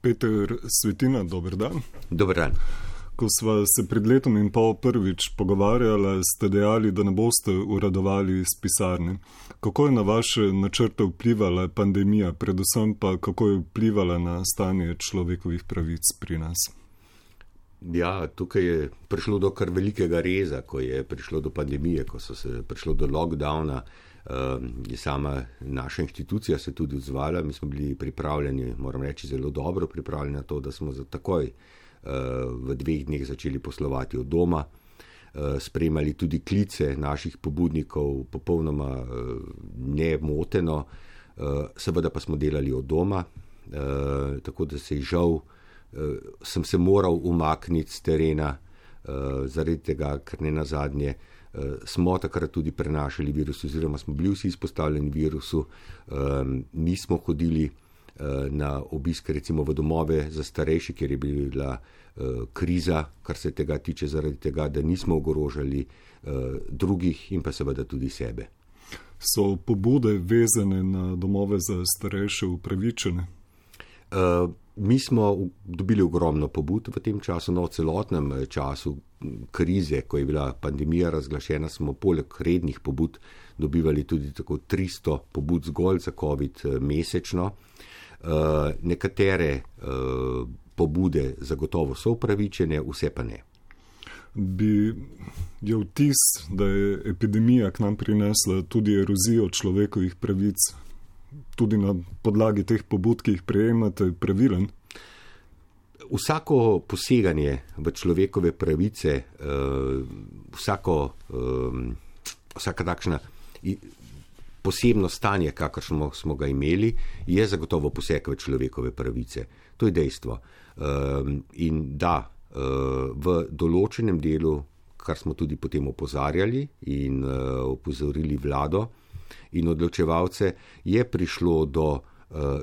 Peter Svetina, dober dan. Dober dan. Ko smo se pred letom in pol prvič pogovarjali, ste dejali, da ne boste uradovali iz pisarne. Kako je na vaše načrte vplivala pandemija, predvsem pa kako je vplivala na stanje človekovih pravic pri nas? Ja, tukaj je prišlo do kar velikega reza, ko je prišlo do pandemije, ko so se prišlo do lockdowna. Je sama naša inštitucija se tudi odzvala, mi smo bili pripravljeni, moram reči, zelo dobro pripravljeni na to, da smo za takoj v dveh dneh začeli poslovati od doma, spremljali tudi klice naših pobudnikov popolnoma nemoteno, seveda pa smo delali od doma, tako da se je žal, sem se moral umakniti z terena, zaradi tega, ker ne na zadnje. Smo takrat tudi prenašali virus, oziroma smo bili vsi izpostavljeni virusu, nismo hodili na obiske, recimo v domove za starejše, kjer je bila kriza, kar se tega tiče, zaradi tega, da nismo ogrožali drugih in pa seveda tudi sebe. So pobude vezane na domove za starejše upravičene? Mi smo dobili ogromno pobud v tem času, no v celotnem času krize, ko je bila pandemija razglašena, smo poleg rednih pobud dobivali tudi tako 300 pobud zgolj za COVID mesečno. Nekatere pobude zagotovo so upravičene, vse pa ne. Bi je vtis, da je epidemija k nam prinesla tudi erozijo človekovih pravic, tudi na podlagi teh pobud, ki jih prejemate, pravilen? Vsako poseganje v človekove pravice, vsako, vsaka takšna posebno stanje, kakršno smo ga imeli, je zagotovo poseg v človekove pravice. To je dejstvo. In da, v določenem delu, kar smo tudi potem opozarjali in opozorili vlado in odločevalce, je prišlo do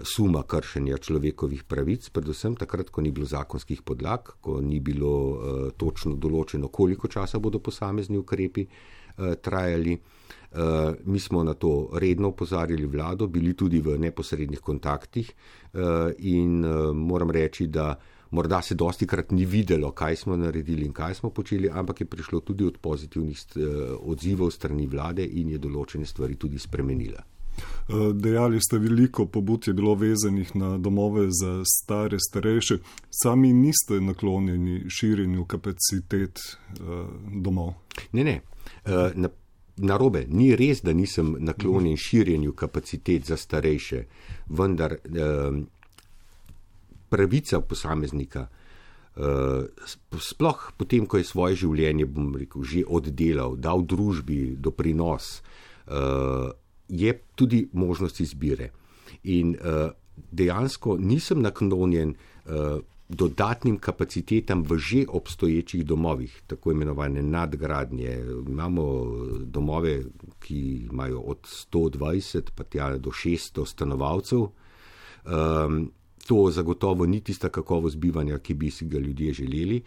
suma kršenja človekovih pravic, predvsem takrat, ko ni bilo zakonskih podlag, ko ni bilo točno določeno, koliko časa bodo posamezni ukrepi trajali. Mi smo na to redno opozarjali vlado, bili tudi v neposrednih kontaktih in moram reči, da morda se dosti krat ni videlo, kaj smo naredili in kaj smo počeli, ampak je prišlo tudi od pozitivnih odzivov strani vlade in je določene stvari tudi spremenila. Dejali ste, veliko pobud je bilo vezanih na domove za stare, starejše. Sami niste naklonjeni širjenju kapacitet domov? Ne, ne. Na narobe, ni res, da nisem naklonjen širjenju kapacitet za starejše, vendar pravica posameznika, sploh potem, ko je svoje življenje, bom rekel, že oddelal, dal družbi doprinos, je tudi možnost izbire. In dejansko nisem naklonjen dodatnim kapacitetam v že obstoječih domovih, tako imenovane nadgradnje. Imamo domove, ki imajo od 120 pa tja do 600 stanovalcev. To zagotovo ni tista kakovost bivanja, ki bi si ga ljudje želeli.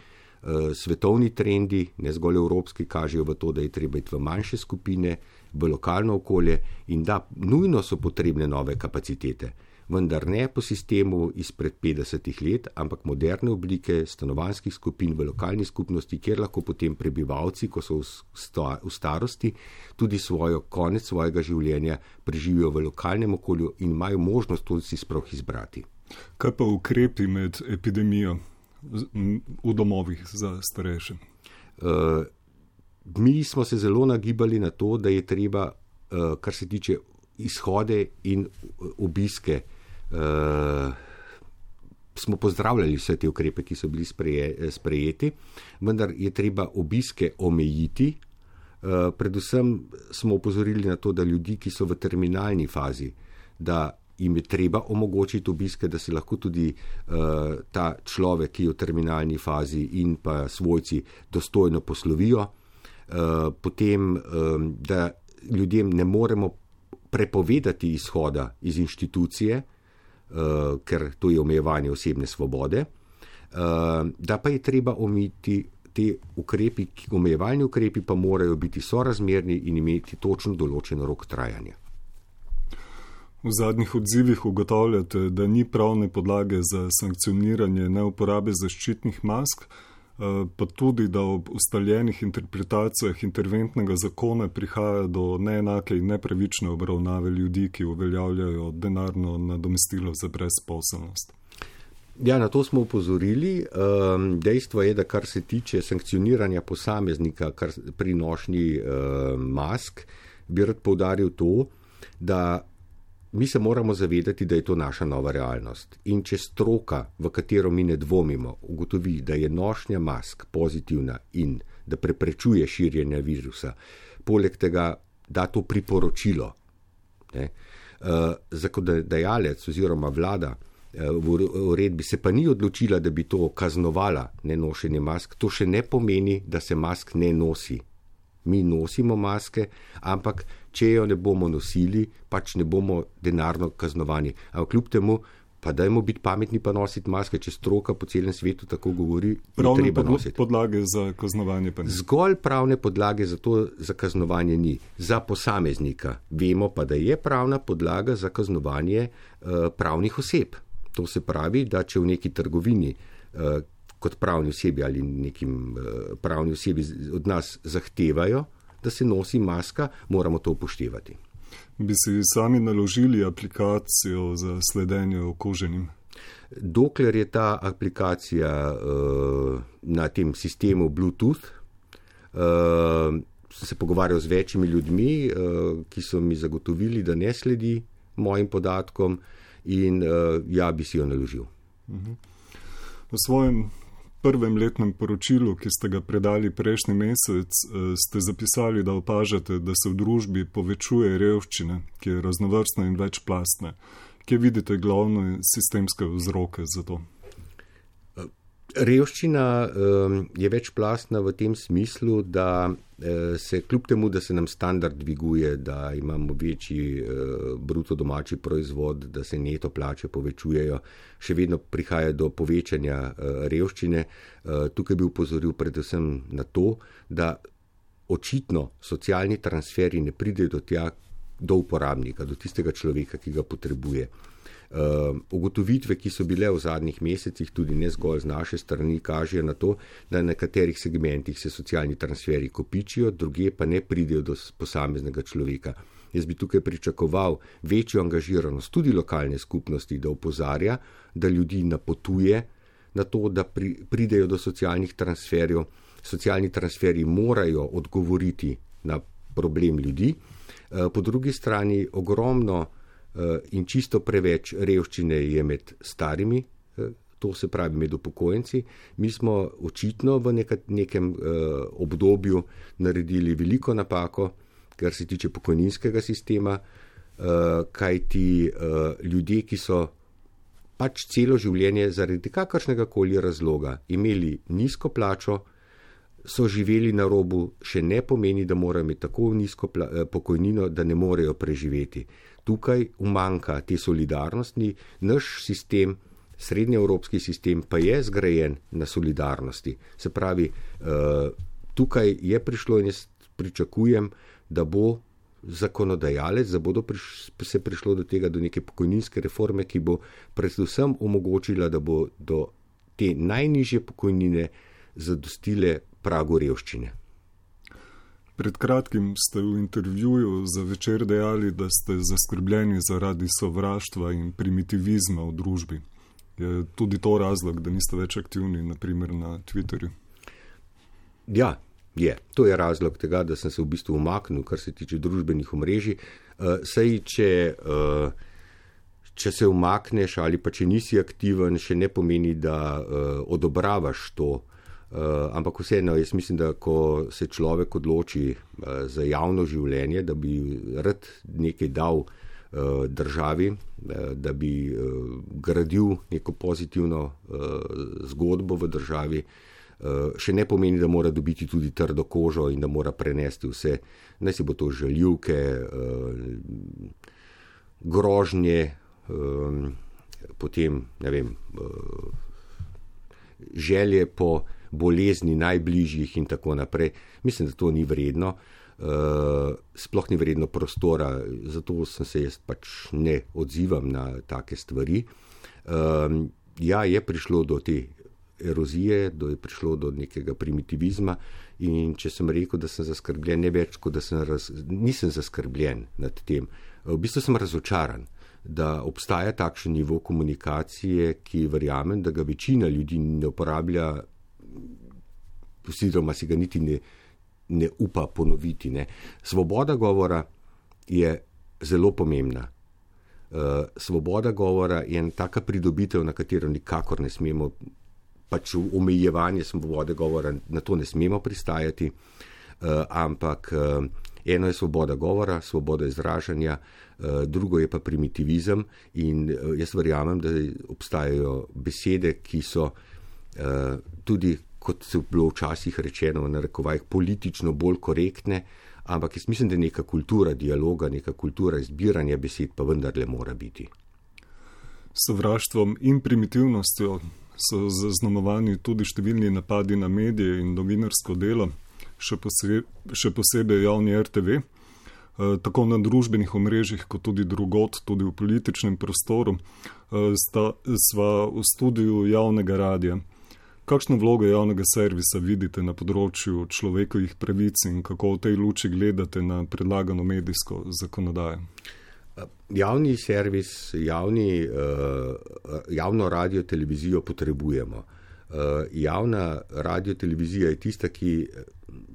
Svetovni trendi, ne zgolj evropski, kažejo v to, da je treba iti v manjše skupine, v lokalno okolje in da nujno so potrebne nove kapacitete vendar ne po sistemu izpred 50 let, ampak moderne oblike stanovanjskih skupin v lokalni skupnosti, kjer lahko potem prebivalci, ko so v starosti, tudi svojo konec svojega življenja preživijo v lokalnem okolju in imajo možnost to si sploh izbrati. Kaj pa ukrepi med epidemijo v domovih za starejše? Mi smo se zelo nagibali na to, da je treba, kar se tiče izhode in obiske, uh, smo pozdravljali vse te ukrepe, ki so bili spreje, sprejeti, vendar je treba obiske omejiti. Uh, predvsem smo upozorili na to, da ljudi, ki so v terminalni fazi, da jim je treba omogočiti obiske, da se lahko tudi uh, ta človek, ki je v terminalni fazi in pa svojci dostojno poslovijo. Uh, potem, um, da ljudem ne moremo prepovedati izhoda iz inštitucije, uh, ker to je omejevanje osebne svobode, uh, da pa je treba omiti te ukrepi, omejevalni ukrepi pa morajo biti sorazmerni in imeti točno določen rok trajanja. V zadnjih odzivih ugotavljate, da ni pravne podlage za sankcioniranje neuporabe zaščitnih mask, eh, pa tudi, da ob ustaljenih interpretacijah interventnega zakona prihaja do neenake in nepravične obravnave ljudi, ki uveljavljajo denarno nadomestilo za brezposelnost. Ja, na to smo upozorili. Um, dejstvo je, da kar se tiče sankcioniranja posameznika pri nošnji uh, mask, bi rad povdaril to, da mi se moramo zavedati, da je to naša nova realnost. In če stroka, v katero mi ne dvomimo, ugotovi, da je nošnja mask pozitivna in da preprečuje širjenje virusa, poleg tega da to priporočilo. Ne, uh, zakonodajalec oziroma vlada uh, v uredbi se pa ni odločila, da bi to kaznovala, ne nošenje mask, to še ne pomeni, da se mask ne nosi. Mi nosimo maske, ampak če jo ne bomo nosili, pač ne bomo denarno kaznovani. Ampak kljub temu, pa dajmo biti pametni, pa nositi maske, če stroka po celem svetu tako govori. Pravne podlo podlage za kaznovanje pa ni. Zgolj pravne podlage za to za kaznovanje ni. Za posameznika vemo pa, da je pravna podlaga za kaznovanje uh, pravnih oseb. To se pravi, da če v neki trgovini. Uh, kot pravni osebi ali nekim uh, pravni osebi od nas zahtevajo, da se nosi maska, moramo to upoštevati. Bi si sami naložili aplikacijo za sledenje okuženim? Dokler je ta aplikacija uh, na tem sistemu Bluetooth, uh, sem se pogovarjal z večjimi ljudmi, uh, ki so mi zagotovili, da ne sledi mojim podatkom, in uh, ja, bi si jo naložil. Uh -huh. V svojem prvem letnem poročilu, ki ste ga predali prejšnji mesec, eh, ste zapisali, da opažate, da se v družbi povečuje revščina, ki je raznovrstna in večplastna. Kje vidite glavne sistemske vzroke za to? Revščina um, je večplastna v tem smislu, da uh, se kljub temu, da se nam standard dviguje, da imamo večji uh, bruto domači proizvod, da se neto plače povečujejo, še vedno prihaja do povečanja uh, revščine. Uh, tukaj bi upozoril predvsem na to, da očitno socialni transferi ne pridejo do tja, do uporabnika, do tistega človeka, ki ga potrebuje. Uh, ugotovitve, ki so bile v zadnjih mesecih, tudi ne zgolj z naše strani, kažejo na to, da na nekaterih segmentih se socialni transferi kopičijo, druge pa ne pridejo do posameznega človeka. Jaz bi tukaj pričakoval večjo angažiranost tudi lokalne skupnosti, da opozarja, da ljudi napotuje na to, da pri, pridejo do socialnih transferjev. Socialni transferi morajo odgovoriti na problem ljudi, uh, po drugi strani ogromno Eh, in čisto preveč revščine je med starimi, eh, to se pravi med upokojenci. Mi smo očitno v nekem eh, obdobju naredili veliko napako, kar se tiče pokojninskega sistema, kaj ti ljudje, ki so pač celo življenje zaradi kakršnega koli razloga imeli nizko plačo, so živeli na robu, še ne pomeni, da morajo imeti tako nizko pokojnino, da ne morejo preživeti tukaj umanka te solidarnosti, naš sistem, srednjeevropski sistem, pa je zgrajen na solidarnosti. Se pravi, eh, tukaj je prišlo in jaz pričakujem, da bo zakonodajalec, da bo se prišlo do tega, do neke pokojninske reforme, ki bo predvsem omogočila, da bo do te najnižje pokojnine zadostile pragu revščine. Pred kratkim ste v intervjuju za večer dejali, da ste zaskrbljeni zaradi sovraštva in primitivizma v družbi. Je tudi to razlog, da niste več aktivni, naprimer na Twitterju? Ja, je. To je razlog tega, da sem se v bistvu umaknil, kar se tiče družbenih omrežij. Uh, sej, če, uh, če se umakneš ali pa če nisi aktiven, še ne pomeni, da uh, odobravaš to. Uh, ampak vseeno, jaz mislim, da ko se človek odloči uh, za javno življenje, da bi rad nekaj dal uh, državi, uh, da bi uh, gradil neko pozitivno uh, zgodbo v državi, še ne pomeni, da mora dobiti tudi trdo kožo in da mora prenesti vse, naj si bo to žaljivke, uh, grožnje, potem ne vem, želje po bolezni najbližjih in tako naprej. Mislim, da to ni vredno. sploh ni vredno prostora, zato sem se jaz pač ne odzivam na take stvari. Ja, je prišlo do te erozije, do je prišlo do nekega primitivizma. In če sem rekel, da sem zaskrbljen, ne več, kot da sem raz, nisem zaskrbljen nad tem. V bistvu sem razočaran, da obstaja takšen nivo komunikacije, ki verjamem, da ga večina ljudi ne uporablja, oziroma si ga niti ne, ne upa ponoviti. Ne. Svoboda govora je zelo pomembna. Uh, svoboda govora je ena taka pridobitev, na katero nikakor ne smemo pač omejevanje svobode govora, na to ne smemo pristajati, uh, ampak uh, eno je svoboda govora, svoboda izražanja, drugo je pa primitivizem in jaz verjamem, da obstajajo besede, ki so tudi, kot se je bilo včasih rečeno, na rekovajih politično bolj korektne, ampak jaz mislim, da neka kultura dialoga, neka kultura izbiranja besed pa vendarle mora biti. Sovraštvom in primitivnostjo so zaznamovani tudi številni napadi na medije in novinarsko delo, še, posebe, še posebej javni RTV, eh, tako na družbenih omrežjih, kot tudi drugot, tudi v političnem prostoru. Eh, sta, sva v studiu javnega radia. Kakšno vlogo javnega servisa vidite na področju človekovih pravic in kako v tej luči gledate na predlagano medijsko zakonodajo? Javni servis, javni, uh, javno radio televizijo potrebujemo. Uh, javna radio televizija je tista, ki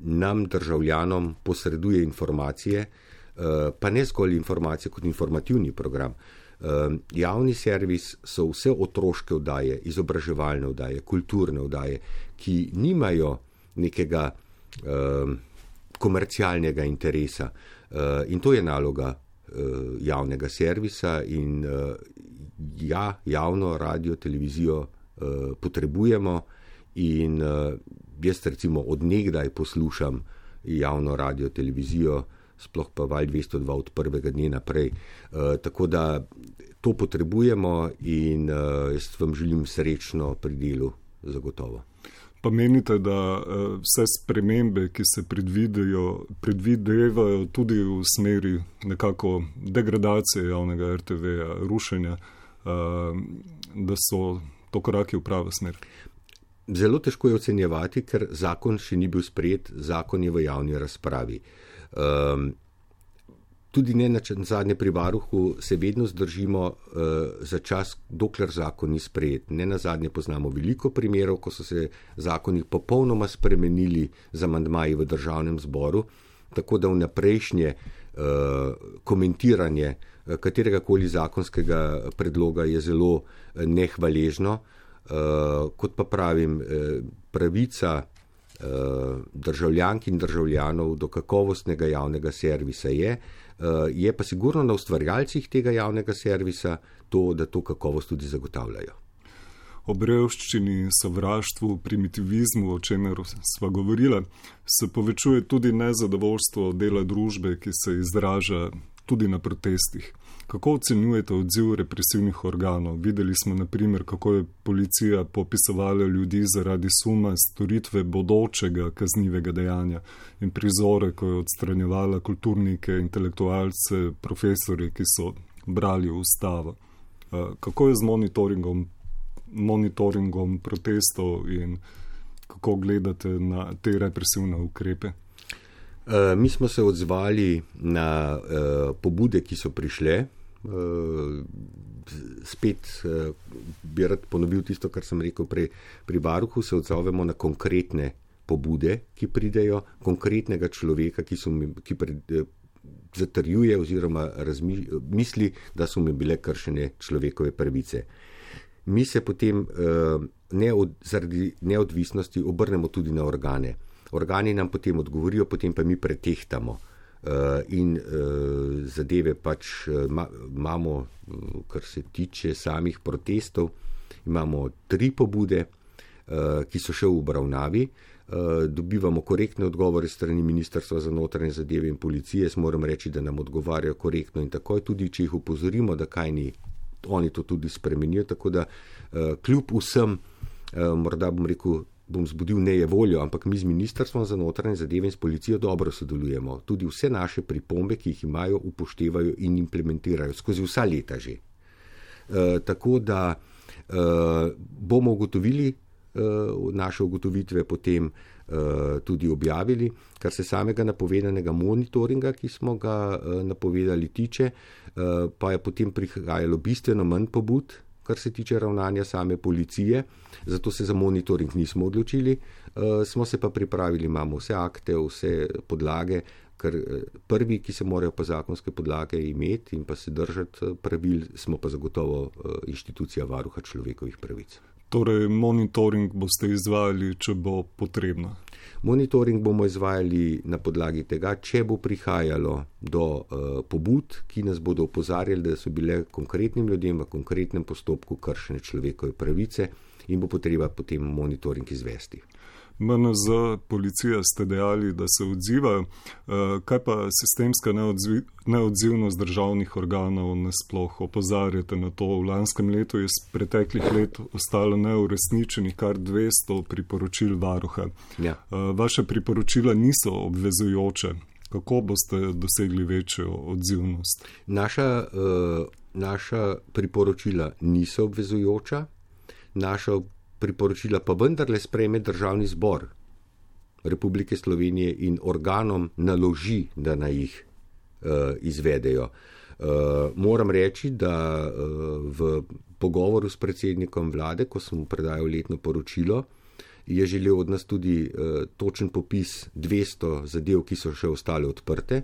nam, državljanom, posreduje informacije, pa ne zgolj informacije kot informativni program. Uh, javni servis so vse otroške vdaje, izobraževalne vdaje, kulturne vdaje, ki nimajo nekega uh, komercialnega interesa. Uh, in to je naloga uh, javnega servisa in uh, ja, javno radio, televizijo uh, potrebujemo. In uh, jaz recimo odnegdaj poslušam javno radio, televizijo, sploh pa Val 202 od prvega dne naprej. Uh, tako da to potrebujemo in uh, jaz vam želim srečno pri delu, zagotovo. Pa menite, da uh, vse spremembe, ki se predvidevajo tudi v smeri nekako degradacije javnega RTV-ja, rušenja, uh, da so to koraki v pravo smer? Zelo težko je ocenjevati, ker zakon še ni bil sprejet, zakon je v javni razpravi. Um, tudi ne na zadnje pri varuhu se vedno zdržimo uh, za čas, dokler zakon ni sprejet. Ne na zadnje poznamo veliko primerov, ko so se zakoni popolnoma spremenili za mandmaji v državnem zboru, tako da vnaprejšnje uh, komentiranje uh, katerega koli zakonskega predloga je zelo nehvaležno. Uh, kot pa pravim, uh, pravica državljank in državljanov do kakovostnega javnega servisa je, Eh, je pa sigurno na ustvarjalcih tega javnega servisa to, da to kakovost tudi zagotavljajo. O revščini, sovraštvu, primitivizmu, o čemer smo govorili, se povečuje tudi nezadovoljstvo dela družbe, ki se izraža tudi na protestih. Kako ocenjujete odziv represivnih organov? Videli smo, naprimer, kako je policija popisovala ljudi zaradi suma storitve bodočega kaznivega dejanja in prizore, ko je odstranjevala kulturnike, intelektualce, profesori, ki so brali ustavo. Kako je z monitoringom, monitoringom protestov in kako gledate na te represivne ukrepe? Mi smo se odzvali na pobude, ki so prišle. Uh, spet uh, bi rad ponovil tisto, kar sem rekel prej. Pri Baruhu se odzovemo na konkretne pobude, ki pridejo, konkretnega človeka, ki, mi, ki pred, uh, zatrjuje oziroma misli, da so mi bile kršene človekove pravice. Mi se potem ne od, zaradi neodvisnosti obrnemo tudi na organe organi nam potem odgovorijo, potem pa mi pretehtamo. Uh, in uh, zadeve pač ma, imamo, kar se tiče samih protestov, imamo tri pobude, ki so še v obravnavi. Dobivamo korektne odgovore strani Ministrstva za notranje zadeve in policije. Jaz moram reči, da nam odgovarjajo korektno in takoj, tudi če jih upozorimo, da kaj ni, oni to tudi spremenijo. Tako da kljub vsem, morda bom rekel, bom zbudil nejevoljo, ampak mi z Ministrstvom za notranje zadeve in s policijo dobro sodelujemo. Tudi vse naše pripombe, ki jih imajo, upoštevajo in implementirajo skozi vsa leta že. E, tako da e, bomo ugotovili e, naše ugotovitve potem tudi objavili, kar se samega napovedanega monitoringa, ki smo ga napovedali, tiče, pa je potem prihajalo bistveno manj pobud kar se tiče ravnanja same policije, zato se za monitoring nismo odločili, uh, smo se pa pripravili, imamo vse akte, vse podlage, ker uh, prvi, ki se morajo pa zakonske podlage imeti in pa se držati uh, pravil, smo pa zagotovo inštitucija varuha človekovih pravic. Torej, monitoring boste izvajali, če bo potrebno. Monitoring bomo izvajali na podlagi tega, če bo prihajalo do uh, pobud, ki nas bodo opozarjali, da so bile konkretnim ljudem v konkretnem postopku kršene človekove pravice in bo potreba potem monitoring izvesti. MNZ, policija ste dejali, da se odzivajo. Eh, kaj pa sistemska neodzivnost državnih organov nasploh opozarjate na to? V lanskem letu je z preteklih let ostalo neuresničenih kar 200 priporočil varuha. Ja. Eh, vaše priporočila niso obvezujoče. Kako boste dosegli večjo odzivnost? Naša, uh, naša priporočila niso obvezujoča. Naša priporočila pa vendarle sprejme državni zbor Republike Slovenije in organom naloži, da naj jih uh, izvedejo. Uh, moram reči, da uh, v pogovoru s predsednikom vlade, ko sem mu predajal letno poročilo, je želel od nas tudi uh, točen popis 200 zadev, ki so še ostale odprte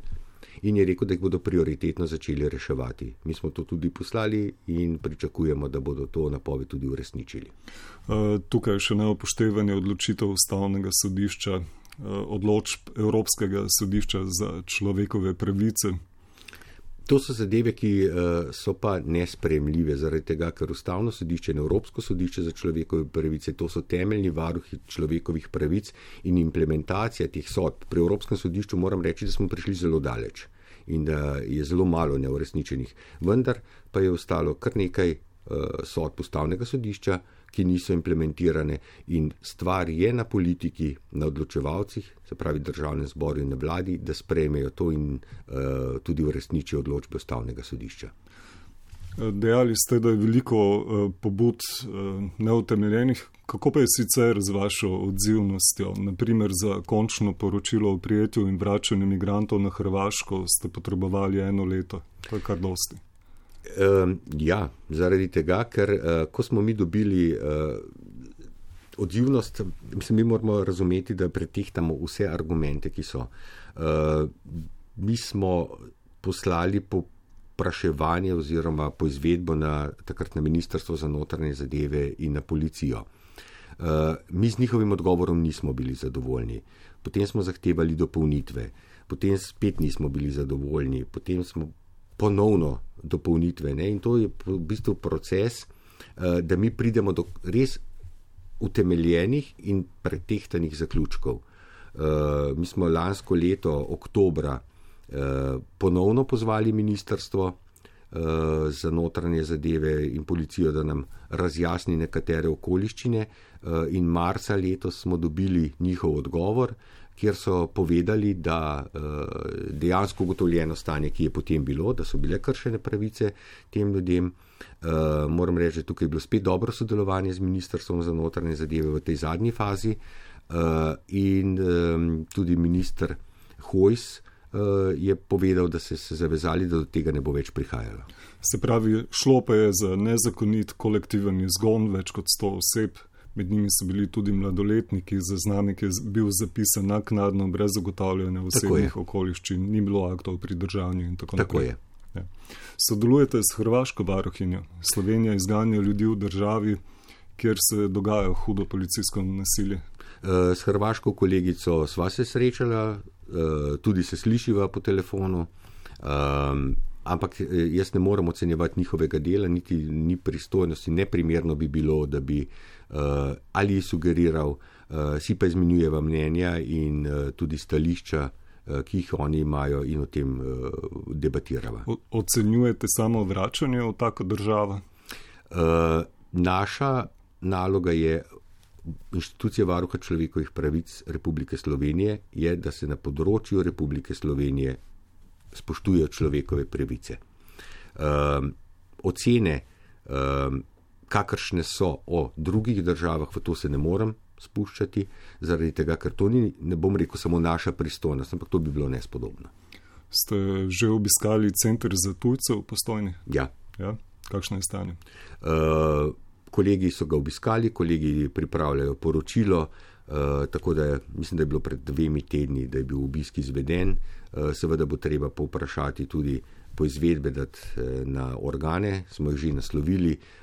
in je rekel, da jih bodo prioritetno začeli reševati. Mi smo to tudi poslali in pričakujemo, da bodo to napoved tudi uresničili. Uh, tukaj je še neopoštevanje odločitev ustavnega sodišča, uh, odločb Evropskega sodišča za človekove pravice. To so zadeve, ki uh, so pa nespremljive, zaradi tega, ker Ustavno sodišče in Evropsko sodišče za človekove pravice, to so temeljni varuhi človekovih pravic in implementacija teh sodb. Pri Evropskem sodišču moram reči, da smo prišli zelo daleč in da je zelo malo neuresničenih. Vendar pa je ostalo kar nekaj uh, sodb Ustavnega sodišča, ki niso implementirane in stvar je na politiki, na odločevalcih, se pravi državnem zboru in na vladi, da sprejmejo to in uh, tudi uresničijo odločbe ustavnega sodišča. Dejali ste, da je veliko uh, pobud uh, neutemeljenih. Kako pa je sicer z vašo odzivnostjo? Naprimer, za končno poročilo o prijetju in vračanju imigrantov na Hrvaško ste potrebovali eno leto. To je kar dosti. Uh, ja, zaradi tega, ker uh, ko smo mi dobili uh, odzivnost, mislim, mi moramo razumeti, da pretehtamo vse argumente, ki so. Uh, mi smo poslali po praševanje oziroma po izvedbo na takrat na Ministrstvo za notranje zadeve in na policijo. Uh, mi z njihovim odgovorom nismo bili zadovoljni. Potem smo zahtevali dopolnitve, potem spet nismo bili zadovoljni, potem smo ponovno dopolnitve. Ne? In to je v bistvu proces, uh, da mi pridemo do res utemeljenih in pretehtanih zaključkov. Uh, mi smo lansko leto, oktobra, uh, ponovno pozvali ministrstvo za notranje zadeve in policijo, da nam razjasni nekatere okoliščine, in marca letos smo dobili njihov odgovor, kjer so povedali, da uh, dejansko ugotovljeno stanje, ki je potem bilo, da so bile kršene pravice tem ljudem. Uh, moram reči, da tukaj je bilo spet dobro sodelovanje z Ministrstvom za notranje zadeve v tej zadnji fazi uh, in tudi minister Hojs je povedal, da se se zavezali, da do tega ne bo več prihajalo. Se pravi, šlo pa je za nezakonit kolektiven izgon več kot 100 oseb med njimi so bili tudi mladoletniki, zaznamek je bil zapisan naknadno, brez zagotavljanja osebnih okoliščin, ni bilo aktov pri držanju in tako, tako naprej. Ja. Sodelujete s Hrvaško varohinjo. Slovenija izganja ljudi v državi, kjer se dogaja hudo policijsko nasilje. Eh, s hrvaško kolegico sva se srečala, eh, tudi se slišiva po telefonu. Um, ampak eh, jaz ne morem ocenjevati njihovega dela, niti ni pristojnosti, neprimerno bi bilo, da bi uh, ali sugeriral, uh, si pa izmenjujeva mnenja in uh, tudi stališča, uh, ki jih oni imajo in o tem uh, debatirava. O, ocenjujete samo vračanje v tako državo? Uh, naša naloga je inštitucije varuha človekovih pravic Republike Slovenije je, da se na področju Republike Slovenije spoštujejo človekove pravice. Um, ocene, um, kakršne so o drugih državah, v to se ne morem spuščati, zaradi tega, ker to ni, ne bom rekel, samo naša pristojnost, ampak to bi bilo nespodobno. Ste že obiskali center za tujce v postojni? Ja. ja. Kakšno je stanje? Uh, kolegi so ga obiskali, kolegi pripravljajo poročilo, uh, tako da je, mislim, da je bilo pred dvemi tedni, da je bil obisk izveden. Uh, seveda bo treba povprašati tudi po izvedbe na organe, smo jih že naslovili uh,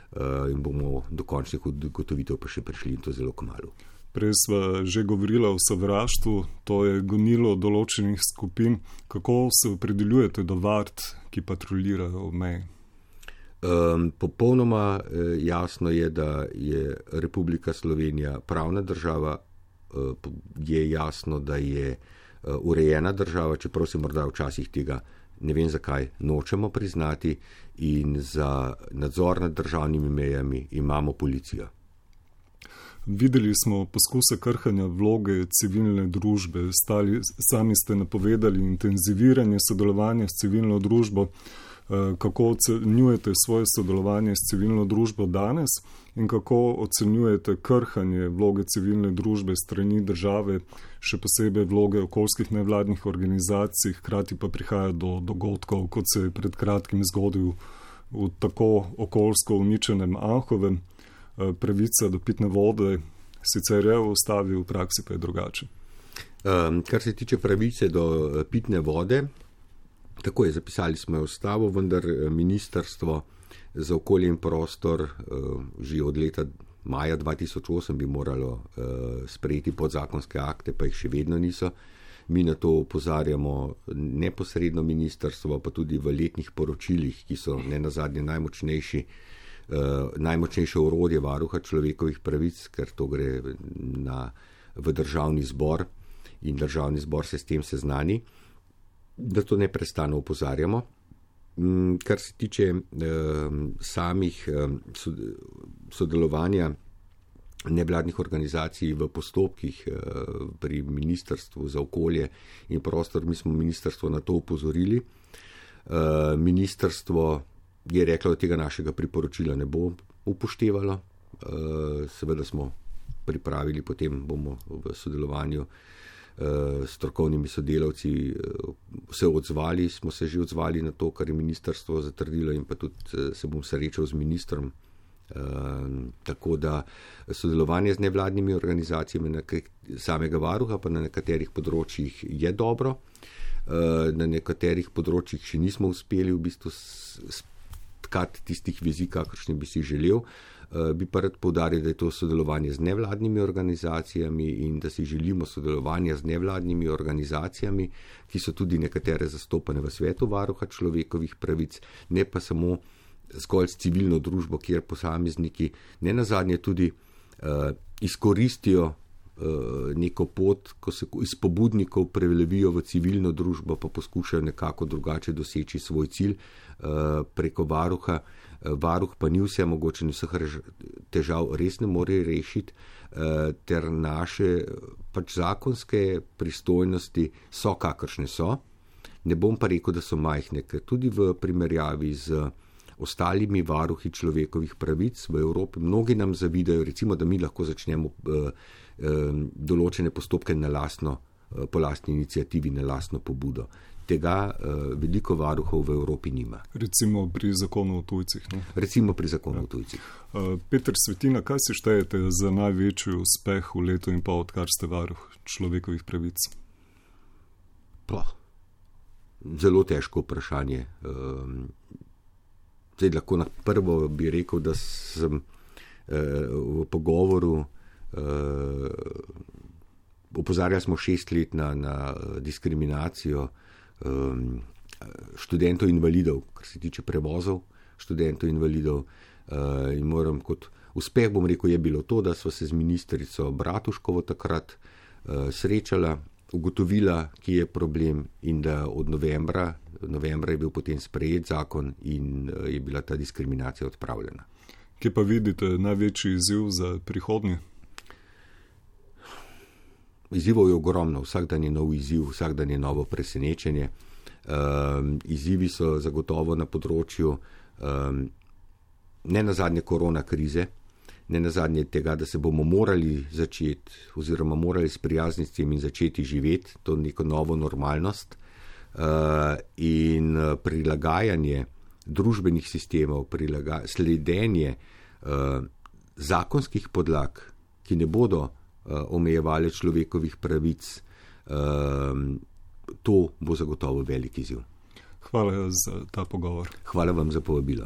in bomo do končnih ugotovitev pa še prišli in to zelo kmalo. Prej smo že govorili o sovraštvu, to je gonilo določenih skupin. Kako se opredeljujete do vart, ki patruljirajo v meji? Um, popolnoma eh, jasno je, da je Republika Slovenija pravna država, uh, je jasno, da je urejena država, čeprav se morda včasih tega ne vem zakaj nočemo priznati, in za nadzor nad državnimi mejami imamo policijo. Videli smo poskuse krhanja vloge civilne družbe, Stali, sami ste napovedali intenziviranje sodelovanja s civilno družbo. Eh, kako ocenjujete svoje sodelovanje s civilno družbo danes in kako ocenjujete krhanje vloge civilne družbe strani države, še posebej vloge okoljskih nevladnih organizacij, hkrati pa prihaja do dogodkov, kot se je pred kratkim zgodil v tako okoljsko uničenem Anhovem. Eh, pravica do pitne vode sicer je v ustavi, v praksi pa je drugače. Um, kar se tiče pravice do eh, pitne vode, Tako je zapisali smo ustavo, vendar ministrstvo za okolje in prostor eh, že od leta maja 2008 bi moralo eh, sprejeti podzakonske akte, pa jih še vedno niso. Mi na to upozarjamo neposredno ministrstvo, pa tudi v letnih poročilih, ki so ne na zadnje najmočnejši, najmočnejše urodje varuha človekovih pravic, ker to gre na, v državni zbor in državni zbor se s tem seznani da to ne prestano upozarjamo. Kar se tiče eh, samih eh, sodelovanja nevladnih organizacij v postopkih eh, pri Ministrstvu za okolje in prostor, mi smo ministrstvo na to upozorili. Eh, ministrstvo je reklo, da tega našega priporočila ne bo upoštevalo. Eh, seveda smo pripravili, potem bomo v sodelovanju Eh, strokovnimi sodelavci eh, se odzvali, smo se že odzvali na to, kar je ministrstvo zatrdilo in pa tudi eh, se bom srečal z ministrom. Tako da sodelovanje z nevladnimi organizacijami na samega varuha pa na nekaterih področjih je dobro, na nekaterih področjih še nismo uspeli v bistvu stkati tistih vizij, kakršni bi si želel. Eh, bi pa rad povdaril, da je to sodelovanje z nevladnimi organizacijami in da si želimo sodelovanja z nevladnimi organizacijami, ki so tudi nekatere zastopane v svetu varuha človekovih pravic, ne pa samo zgolj s civilno družbo, kjer posamezniki ne nazadnje tudi uh, izkoristijo uh, neko pot, ko se iz pobudnikov prelevijo v civilno družbo, pa poskušajo nekako drugače doseči svoj cilj uh, preko varuha. Uh, varuh pa ni vse mogoče in vseh težav res ne more rešiti, eh, ter naše pač zakonske pristojnosti so kakršne so. Ne bom pa rekel, da so majhne, ker tudi v primerjavi z ostalimi varuhi človekovih pravic v Evropi, mnogi nam zavidajo, recimo, da mi lahko začnemo eh, eh, določene postopke na lastno, po lastni inicijativi, na lastno pobudo tega uh, veliko varuhov v Evropi nima. Recimo pri zakonu o tujcih. Ne? Recimo pri zakonu ja. o tujcih. Uh, Petr Svetina, kaj si štejete za največji uspeh v letu in pol, odkar ste varuh človekovih pravic? Pa, zelo težko vprašanje. Um, zdaj lahko na prvo bi rekel, da sem uh, v pogovoru. Opozarjali smo šest let na, na diskriminacijo uh, um, študentov invalidov, kar se tiče prevozov študentov invalidov. Uh, in moram kot uspeh, bom rekel, je bilo to, da so se z ministrico Bratuškovo takrat uh, srečala, ugotovila, kje je problem in da od novembra, novembra je bil potem sprejet zakon in uh, je bila ta diskriminacija odpravljena. Kje pa vidite največji izziv za prihodnje? Izzivov je ogromno, vsak dan je nov izziv, vsak dan je novo presenečenje. Um, izzivi so zagotovo na področju um, ne na zadnje korona krize, ne na zadnje tega, da se bomo morali začeti oziroma morali sprijazniti s tem in začeti živeti to neko novo normalnost uh, in prilagajanje družbenih sistemov, prilaga, sledenje uh, zakonskih podlag, ki ne bodo uh, omejevali človekovih pravic, uh, to bo zagotovo velik izziv. Hvala za ta pogovor. Hvala vam za povabilo.